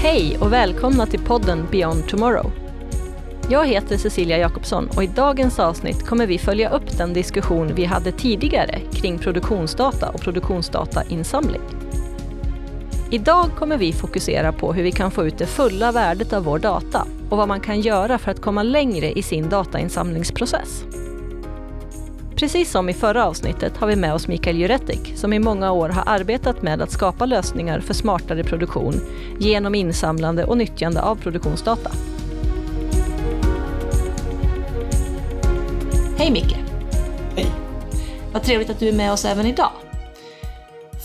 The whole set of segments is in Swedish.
Hej och välkomna till podden Beyond Tomorrow. Jag heter Cecilia Jakobsson och i dagens avsnitt kommer vi följa upp den diskussion vi hade tidigare kring produktionsdata och produktionsdatainsamling. Idag kommer vi fokusera på hur vi kan få ut det fulla värdet av vår data och vad man kan göra för att komma längre i sin datainsamlingsprocess. Precis som i förra avsnittet har vi med oss Mikael Juretic som i många år har arbetat med att skapa lösningar för smartare produktion genom insamlande och nyttjande av produktionsdata. Hej Micke! Hej! Vad trevligt att du är med oss även idag.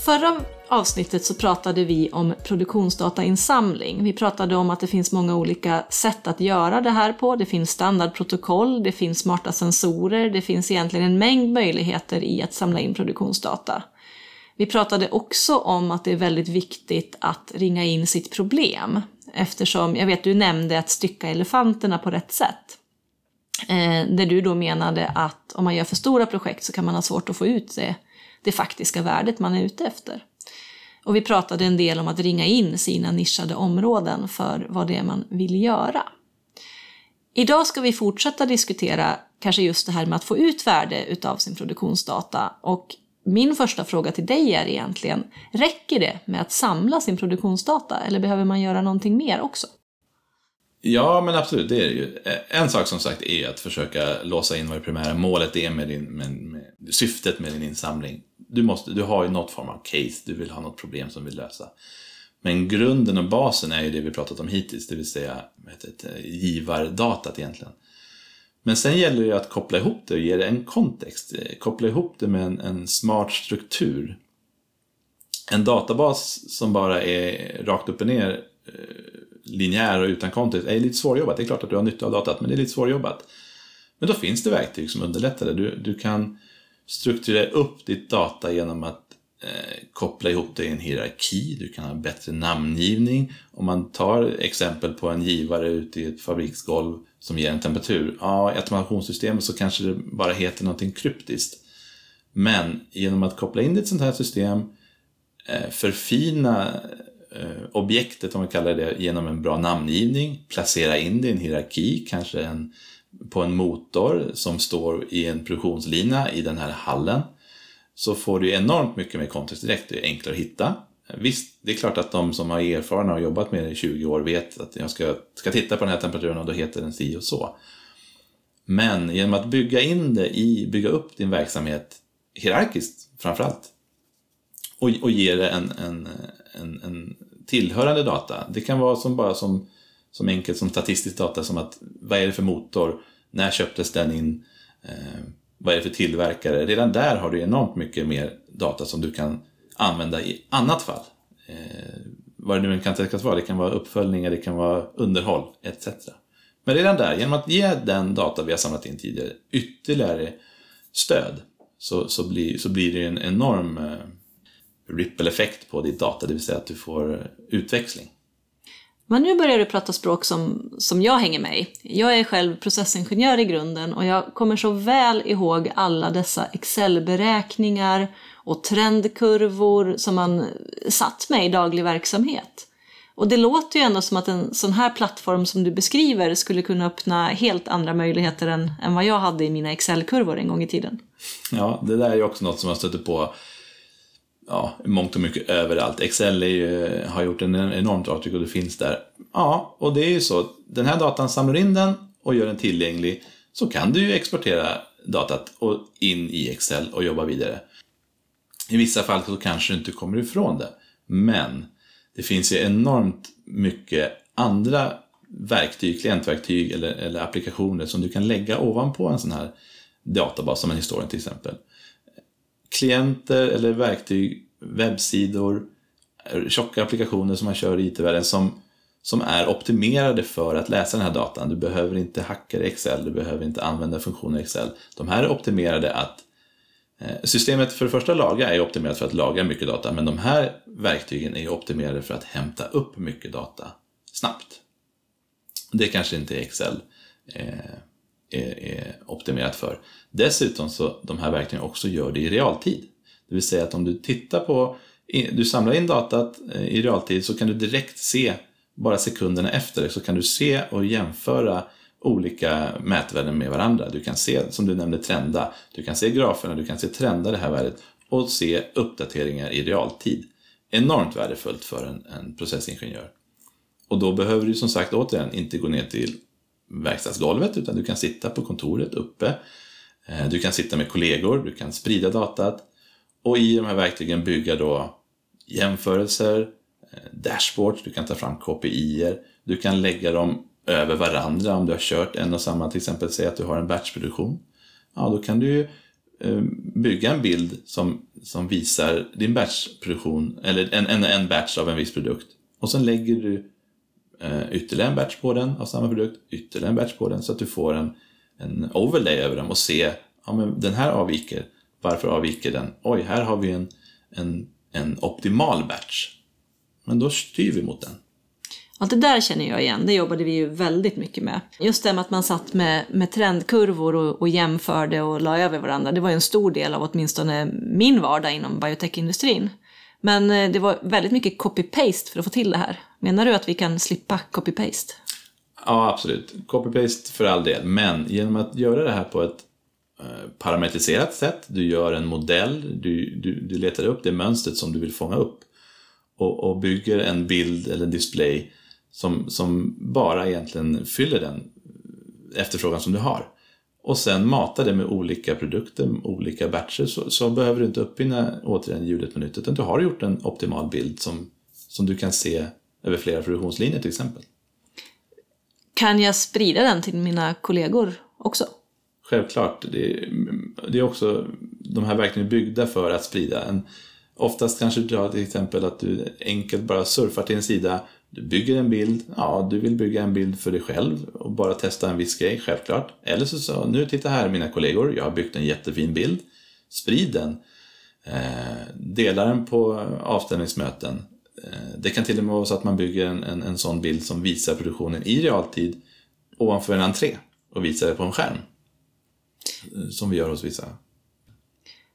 Förra avsnittet så pratade vi om produktionsdatainsamling. Vi pratade om att det finns många olika sätt att göra det här på. Det finns standardprotokoll, det finns smarta sensorer, det finns egentligen en mängd möjligheter i att samla in produktionsdata. Vi pratade också om att det är väldigt viktigt att ringa in sitt problem eftersom, jag vet du nämnde att stycka elefanterna på rätt sätt. Eh, där du då menade att om man gör för stora projekt så kan man ha svårt att få ut det, det faktiska värdet man är ute efter. Och vi pratade en del om att ringa in sina nischade områden för vad det är man vill göra. Idag ska vi fortsätta diskutera kanske just det här med att få ut värde utav sin produktionsdata och min första fråga till dig är egentligen, räcker det med att samla sin produktionsdata eller behöver man göra någonting mer också? Ja, men absolut, det är det ju. Eh, en sak som sagt är att försöka låsa in vad det primära målet är med, din, med, med syftet med din insamling du, måste, du har ju något form av case, du vill ha något problem som du vill lösa. Men grunden och basen är ju det vi pratat om hittills, det vill säga det, givardatat egentligen. Men sen gäller det ju att koppla ihop det och ge det en kontext. Koppla ihop det med en, en smart struktur. En databas som bara är rakt upp och ner eh, linjär och utan kontext är lite svårjobbat. Det är klart att du har nytta av datat, men det är lite svårjobbat. Men då finns det verktyg som underlättar det. Du, du kan strukturera upp ditt data genom att eh, koppla ihop det i en hierarki, du kan ha bättre namngivning. Om man tar exempel på en givare ute i ett fabriksgolv som ger en temperatur, ja, i automationssystemet så kanske det bara heter någonting kryptiskt. Men genom att koppla in ett sånt här system, eh, förfina eh, objektet, om vi kallar det genom en bra namngivning, placera in det i en hierarki, kanske en på en motor som står i en produktionslina i den här hallen så får du enormt mycket mer kontext direkt, det är enklare att hitta. Visst, det är klart att de som har erfarna och jobbat med det i 20 år vet att jag ska, ska titta på den här temperaturen och då heter den si och så. Men genom att bygga in det i, bygga upp din verksamhet hierarkiskt framförallt och, och ge det en, en, en, en tillhörande data. Det kan vara som bara som som enkelt som statistisk data som att vad är det för motor, när köptes den in, eh, vad är det för tillverkare? Redan där har du enormt mycket mer data som du kan använda i annat fall. Eh, vad det nu kan tänkas vara, det kan vara uppföljningar, det kan vara underhåll etc. Men redan där, genom att ge den data vi har samlat in tidigare ytterligare stöd så, så, blir, så blir det en enorm eh, ripple-effekt på ditt data, det vill säga att du får utväxling. Men nu börjar du prata språk som, som jag hänger med i. Jag är själv processingenjör i grunden och jag kommer så väl ihåg alla dessa Excel-beräkningar och trendkurvor som man satt med i daglig verksamhet. Och det låter ju ändå som att en sån här plattform som du beskriver skulle kunna öppna helt andra möjligheter än, än vad jag hade i mina Excel-kurvor en gång i tiden. Ja, det där är ju också något som jag stöter på ja, mångt och mycket överallt. Excel ju, har gjort en enormt avtryck och det finns där. Ja, och det är ju så. Den här datan samlar in den och gör den tillgänglig. Så kan du ju exportera datat och in i Excel och jobba vidare. I vissa fall så kanske du inte kommer ifrån det. Men det finns ju enormt mycket andra verktyg, klientverktyg eller, eller applikationer som du kan lägga ovanpå en sån här databas som en historia till exempel klienter eller verktyg, webbsidor, eh, tjocka applikationer som man kör i IT-världen som, som är optimerade för att läsa den här datan. Du behöver inte hacka i Excel, du behöver inte använda funktioner i Excel. De här är optimerade att eh, Systemet för det första laga är optimerat för att lagra mycket data, men de här verktygen är optimerade för att hämta upp mycket data snabbt. Det kanske inte Excel eh, är, är optimerat för. Dessutom så de här verktygen också gör det i realtid. Det vill säga att om du tittar på, du samlar in datat eh, i realtid så kan du direkt se bara sekunderna efter så kan du se och jämföra olika mätvärden med varandra. Du kan se, som du nämnde, trenda. Du kan se graferna, du kan se trenda det här värdet och se uppdateringar i realtid. Enormt värdefullt för en, en processingenjör. Och då behöver du som sagt återigen inte gå ner till verkstadsgolvet utan du kan sitta på kontoret uppe. Eh, du kan sitta med kollegor, du kan sprida datat och i de här verktygen bygga då jämförelser, eh, dashboards, du kan ta fram KPI-er, du kan lägga dem över varandra om du har kört en och samma, till exempel säg att du har en batchproduktion. Ja, då kan du ju eh, bygga en bild som, som visar din batchproduktion, eller en, en, en batch av en viss produkt. Och sen lägger du eh, ytterligare en batch på den av samma produkt, ytterligare en batch på den så att du får en, en overlay över dem och se, ja men den här avviker, varför avviker den? Oj, här har vi en, en, en optimal batch. Men då styr vi mot den. Allt det där känner jag igen, det jobbade vi ju väldigt mycket med. Just det med att man satt med, med trendkurvor och, och jämförde och la över varandra, det var ju en stor del av åtminstone min vardag inom biotechindustrin. Men eh, det var väldigt mycket copy-paste för att få till det här. Menar du att vi kan slippa copy-paste? Ja, absolut. Copy-paste för all del, men genom att göra det här på ett Eh, parametriserat sätt, du gör en modell, du, du, du letar upp det mönstret som du vill fånga upp och, och bygger en bild eller en display som, som bara egentligen fyller den eh, efterfrågan som du har. Och sen mata det med olika produkter, olika batcher, så, så behöver du inte uppfinna återigen hjulet på nytt, utan du har gjort en optimal bild som, som du kan se över flera produktionslinjer till exempel. Kan jag sprida den till mina kollegor också? Självklart. Det, det är också, de här verktygen byggda för att sprida. En, oftast kanske du har till exempel att du enkelt bara surfar till en sida du bygger en bild, ja du vill bygga en bild för dig själv och bara testa en viss grej, självklart. Eller så sa nu titta här mina kollegor, jag har byggt en jättefin bild. Sprid den. Eh, dela den på avstämningsmöten. Eh, det kan till och med vara så att man bygger en, en, en sån bild som visar produktionen i realtid ovanför en entré och visar det på en skärm. Eh, som vi gör hos vissa.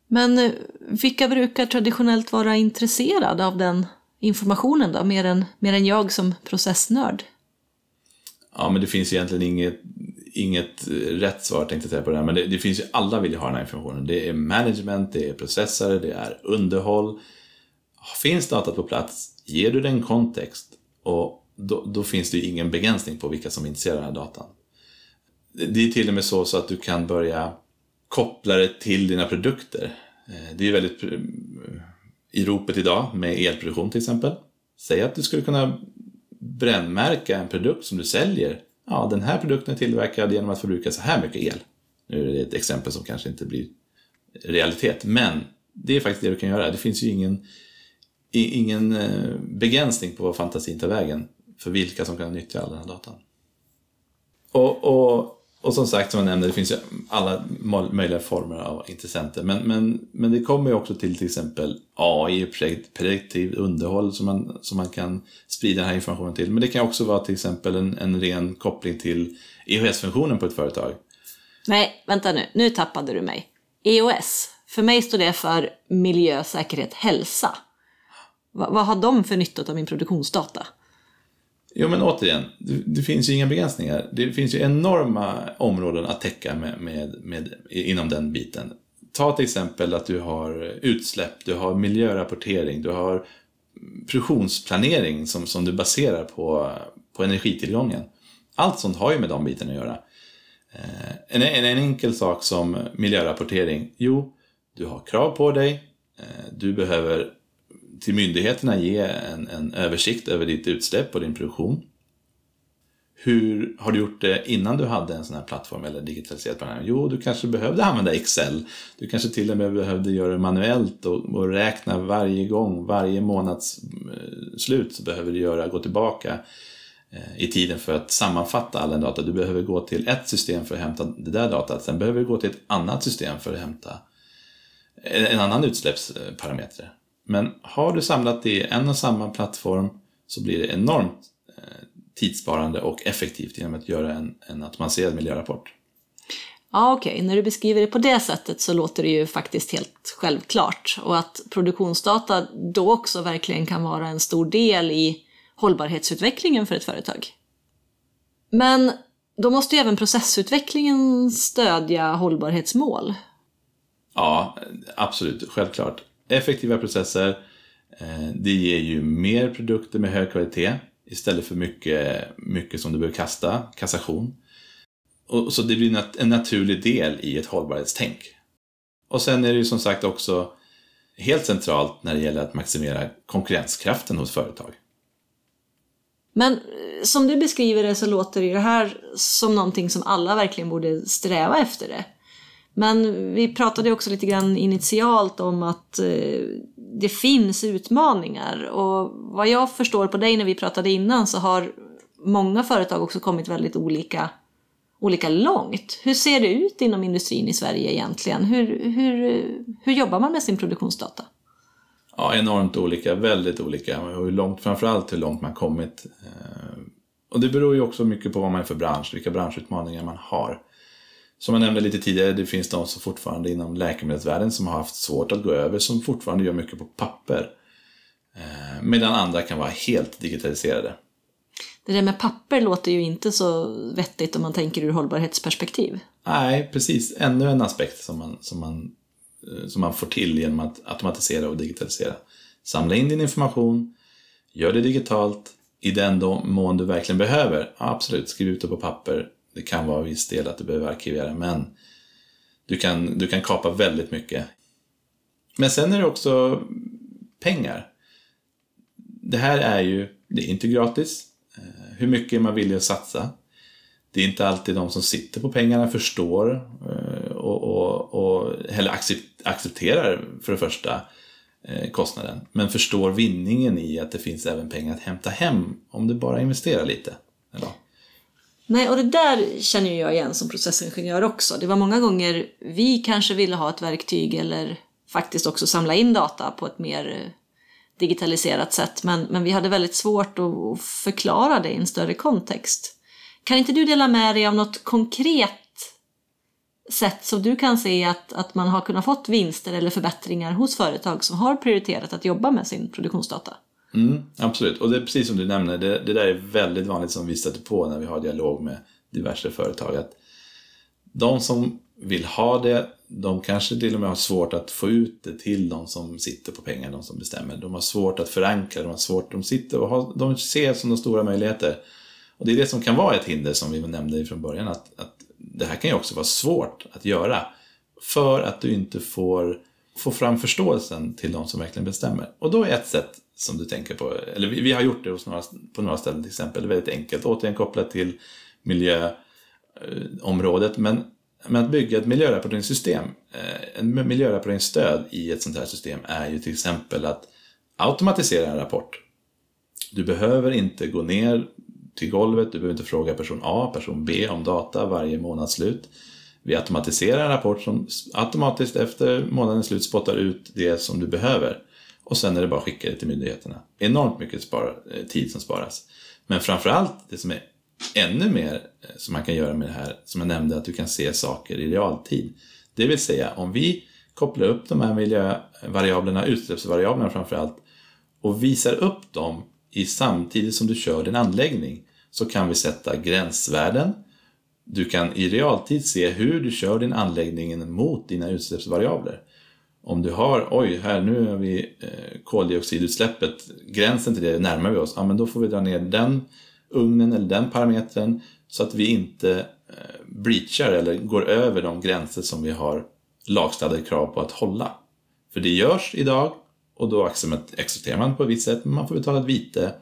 Men eh, vilka brukar traditionellt vara intresserade av den informationen då, mer än, mer än jag som processnörd? Ja, men det finns egentligen inget, inget rätt svar tänkte jag säga på det här, men det, det finns ju, alla vill ju ha den här informationen. Det är management, det är processare, det är underhåll. Finns datat på plats, ger du den kontext och då, då finns det ju ingen begränsning på vilka som är intresserade av den här datan. Det är till och med så, så att du kan börja koppla det till dina produkter. Eh, det är ju väldigt eh, i ropet idag med elproduktion till exempel. Säg att du skulle kunna brännmärka en produkt som du säljer. Ja, den här produkten är tillverkad genom att förbruka så här mycket el. Nu är det ett exempel som kanske inte blir realitet, men det är faktiskt det du kan göra. Det finns ju ingen, ingen eh, begränsning på vad fantasin tar vägen för vilka som kan nyttja all den här datan. Och, och och som sagt, som jag nämnde, det finns ju alla möjliga former av intressenter. Men, men, men det kommer ju också till till exempel AI, prediktiv underhåll som man, som man kan sprida den här informationen till. Men det kan också vara till exempel en, en ren koppling till EOS-funktionen på ett företag. Nej, vänta nu, nu tappade du mig. EOS, för mig står det för miljö, säkerhet, hälsa. Va, vad har de för nytta av min produktionsdata? Jo, men återigen, det, det, finns ju inga begränsningar. Det finns ju enorma områden att täcka med, med, med, inom den biten. Ta till exempel att du har utsläpp, du har miljörapportering, du har produktionsplanering som, som du baserar på, på energitillgången. Allt sånt har ju med de bitarna att göra. Eh, en, en, en enkel sak som miljörapportering, jo, du har krav på dig, eh, du behöver till myndigheterna ge en, en översikt över ditt utsläpp och din produktion. Hur har du gjort det innan du hade en sån här plattform eller digitaliserat program? Jo, du kanske behövde använda Excel. Du kanske till och med behövde göra det manuellt och, och räkna varje gång, varje månads eh, slut så behöver du göra, gå tillbaka eh, i tiden för att sammanfatta all den data. Du behöver gå till ett system för att hämta det där datat. Sen behöver du gå till ett annat system för att hämta en annan utsläppsparameter. Men har du samlat det i en och samma plattform så blir det enormt eh, tidssparande och effektivt genom att göra en, en automatiserad miljörapport. Ja, okej, okay. när du beskriver det på det sättet så låter det ju faktiskt helt självklart. Och att produktionsdata då också verkligen kan vara en stor del i hållbarhetsutvecklingen för ett företag. Men då måste ju även processutvecklingen stödja hållbarhetsmål. Ja, absolut. Självklart. Effektiva processer, eh, det ger ju mer produkter med hög kvalitet istället för mycket, mycket som du behöver kasta, kassation. Och, så det blir en naturlig del i ett hållbarhetstänk. Och sen är det ju som sagt också helt centralt när det gäller att maximera konkurrenskraften hos företag. Men eh, som du beskriver det så låter det här som någonting som alla verkligen borde sträva efter det. Men vi pratade också lite grann initialt om att eh, det finns utmaningar och vad jag förstår på dig när vi pratade innan så har många företag också kommit väldigt olika, olika långt. Hur ser det ut inom industrin i Sverige egentligen? Hur, hur, hur jobbar man med sin produktionsdata? Ja, enormt olika, väldigt olika. Och hur långt, framförallt hur långt man kommit. Eh, och det beror ju också mycket på vad man är för bransch, vilka branschutmaningar man har. Som jag nämnde lite tidigare, det finns de som fortfarande inom läkemedelsvärlden som har haft svårt att gå över, som fortfarande gör mycket på papper. Eh, medan andra kan vara helt digitaliserade. Det där med papper låter ju inte så vettigt om man tänker ur hållbarhetsperspektiv. Nej, precis. Ännu en aspekt som man, som man, eh, som man får till genom att automatisera och digitalisera. Samla in din information, gör det digitalt, i den mån du verkligen behöver. Absolut, skriv ut det på papper, det kan vara viss del att du behöver arkivera, men du kan, du kan kapa väldigt mycket. Men sen är det också pengar. Det här är ju, det är inte gratis. Eh, hur mycket är man villig att satsa? Det är inte alltid de som sitter på pengarna förstår eh, och, och, och eller accepterar för det första eh, kostnaden. Men förstår vinningen i att det finns även pengar att hämta hem om du bara investerar lite. Nej, och det där känner jag igen som processingenjör också. Det var många gånger vi kanske ville ha ett verktyg eller faktiskt också samla in data på ett mer eh, digitaliserat sätt. Men, men vi hade väldigt svårt att förklara det i en större kontext. Kan inte du dela med dig av något konkret sätt som du kan se att, att man har kunnat fått vinster eller förbättringar hos företag som har prioriterat att jobba med sin produktionsdata? Mm, absolut, och det är precis som du nämner, det, det där är väldigt vanligt som vi stöter på när vi har dialog med diverse företag. Att de som vill ha det, de kanske till och med har svårt att få ut det till de som sitter på pengar, de som bestämmer. De har svårt att förankra, de har svårt, de sitter och har, de ser som de stora möjligheter. Och det är det som kan vara ett hinder som vi nämnde från början, att, att det här kan ju också vara svårt att göra. För att du inte får få fram förståelsen till de som verkligen bestämmer. Och då är ett sätt som du tänker på, eller vi, vi har gjort det hos några, på några ställen till exempel, väldigt enkelt, återigen kopplat till miljöområdet, men, men att bygga ett miljörapporteringssystem, eh, en miljörapporteringsstöd i ett sånt här system är ju till exempel att automatisera en rapport. Du behöver inte gå ner till golvet, du behöver inte fråga person A, person B om data varje månadsslut. Vi automatiserar en rapport som automatiskt efter månadens slut spottar ut det som du behöver. Och sen är det bara att skicka det till myndigheterna. Enormt mycket spara, eh, tid som sparas. Men framförallt, det som är ännu mer eh, som man kan göra med det här, som jag nämnde, att du kan se saker i realtid. Det vill säga, om vi kopplar upp de här miljövariablerna, eh, utsläppsvariablerna framförallt, och visar upp dem i samtidigt som du kör din anläggning, så kan vi sätta gränsvärden, du kan i realtid se hur du kör din anläggning mot dina utsläppsvariabler. Om du har, oj, här nu har vi eh, koldioxidutsläppet, gränsen till det närmar vi oss, ja men då får vi dra ner den ugnen eller den parametern så att vi inte eh, breachar eller går över de gränser som vi har lagstadgade krav på att hålla. För det görs idag och då accepterar man på ett visst sätt, men man får betala ett vite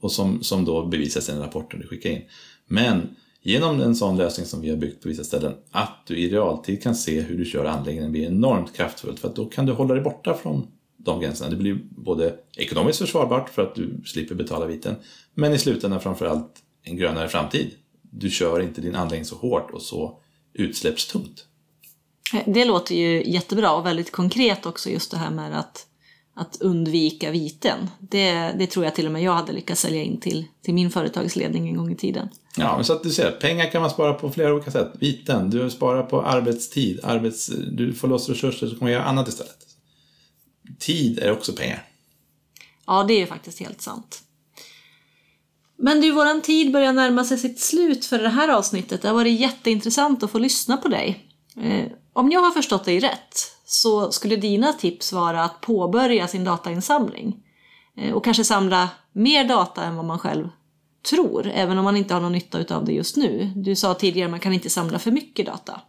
och som, som då bevisas i den rapporten du skickar in. Men Genom en sån lösning som vi har byggt på vissa ställen, att du i realtid kan se hur du kör anläggningen blir enormt kraftfullt för att då kan du hålla dig borta från de gränserna. Det blir både ekonomiskt försvarbart för att du slipper betala viten, men i slutändan framförallt en grönare framtid. Du kör inte din anläggning så hårt och så utsläppstungt. Eh, det låter ju jättebra och väldigt konkret också just det här med att att undvika viten. Det, det tror jag till och med jag hade lyckats sälja in till, till min företagsledning en gång i tiden. Ja, men så att du ser, pengar kan man spara på flera olika sätt. Viten, du sparar på arbetstid, arbets, du får loss resurser så kommer göra annat istället. Tid är också pengar. Ja, det är faktiskt helt sant. Men du, våran tid börjar närma sig sitt slut för det här avsnittet. Det har varit jätteintressant att få lyssna på dig. Eh, om jag har förstått dig rätt så skulle dina tips vara att påbörja sin datainsamling eh, och kanske samla mer data än vad man själv tror, även om man inte har någon nytta av det just nu. Du sa tidigare att man kan inte samla för mycket data.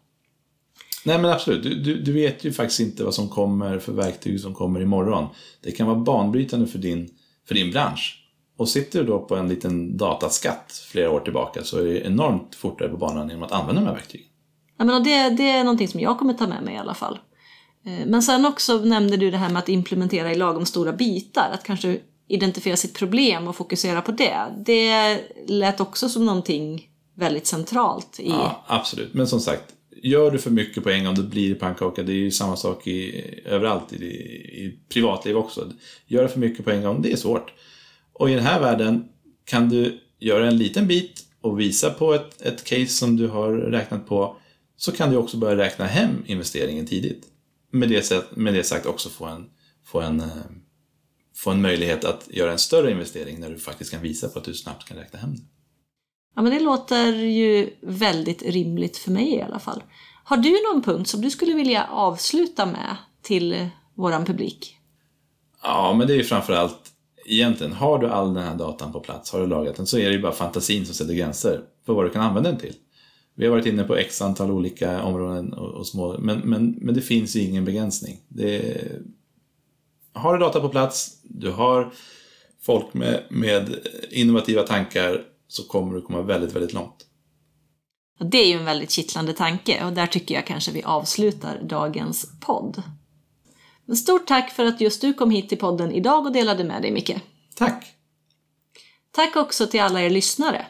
Nej men absolut, du, du, du, vet ju faktiskt inte vad som kommer för verktyg som kommer imorgon. Det kan vara banbrytande för din, för din bransch. Och sitter du då på en liten dataskatt flera år tillbaka så är det enormt fortare på banan genom att använda de här verktygen. Ja, men det, det är någonting som jag kommer ta med mig i alla fall. Eh, men sen också nämnde du det här med att implementera i lagom stora bitar. Att kanske identifiera sitt problem och fokusera på det. Det lät också som någonting väldigt centralt. I... Ja, absolut. Men som sagt, gör du för mycket på en gång, då blir det pannkaka. Det är ju samma sak i, överallt, i, i privatliv också. Gör du för mycket på en gång, det är svårt. Och i den här världen kan du göra en liten bit och visa på ett, ett case som du har räknat på, så kan du också börja räkna hem investeringen tidigt. Med det, med det sagt också få en, få, en, eh, få en möjlighet att göra en större investering när du faktiskt kan visa på att du snabbt kan räkna hem det. Ja, men det låter ju väldigt rimligt för mig i alla fall. Har du någon punkt som du skulle vilja avsluta med till våran publik? Ja, men det är ju framförallt egentligen, har du all den här datan på plats, har du lagrat den, så är det ju bara fantasin som sätter gränser för vad du kan använda den till. Vi har varit inne på x antal olika områden och, och små, men, men, men det finns ju ingen begränsning. Det, har du data på plats, du har folk med, med innovativa tankar, så kommer du komma väldigt, väldigt långt. Det är ju en väldigt kittlande tanke och där tycker jag kanske vi avslutar dagens podd. Men stort tack för att just du kom hit till podden idag och delade med dig Micke. Tack! Tack också till alla er lyssnare.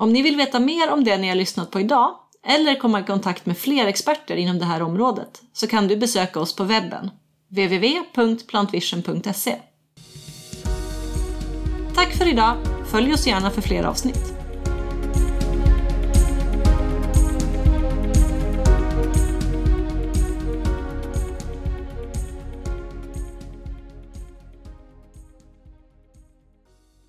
Om ni vill veta mer om det ni har lyssnat på idag eller komma i kontakt med fler experter inom det här området så kan du besöka oss på webben www.plantvision.se Tack för idag! Följ oss gärna för fler avsnitt.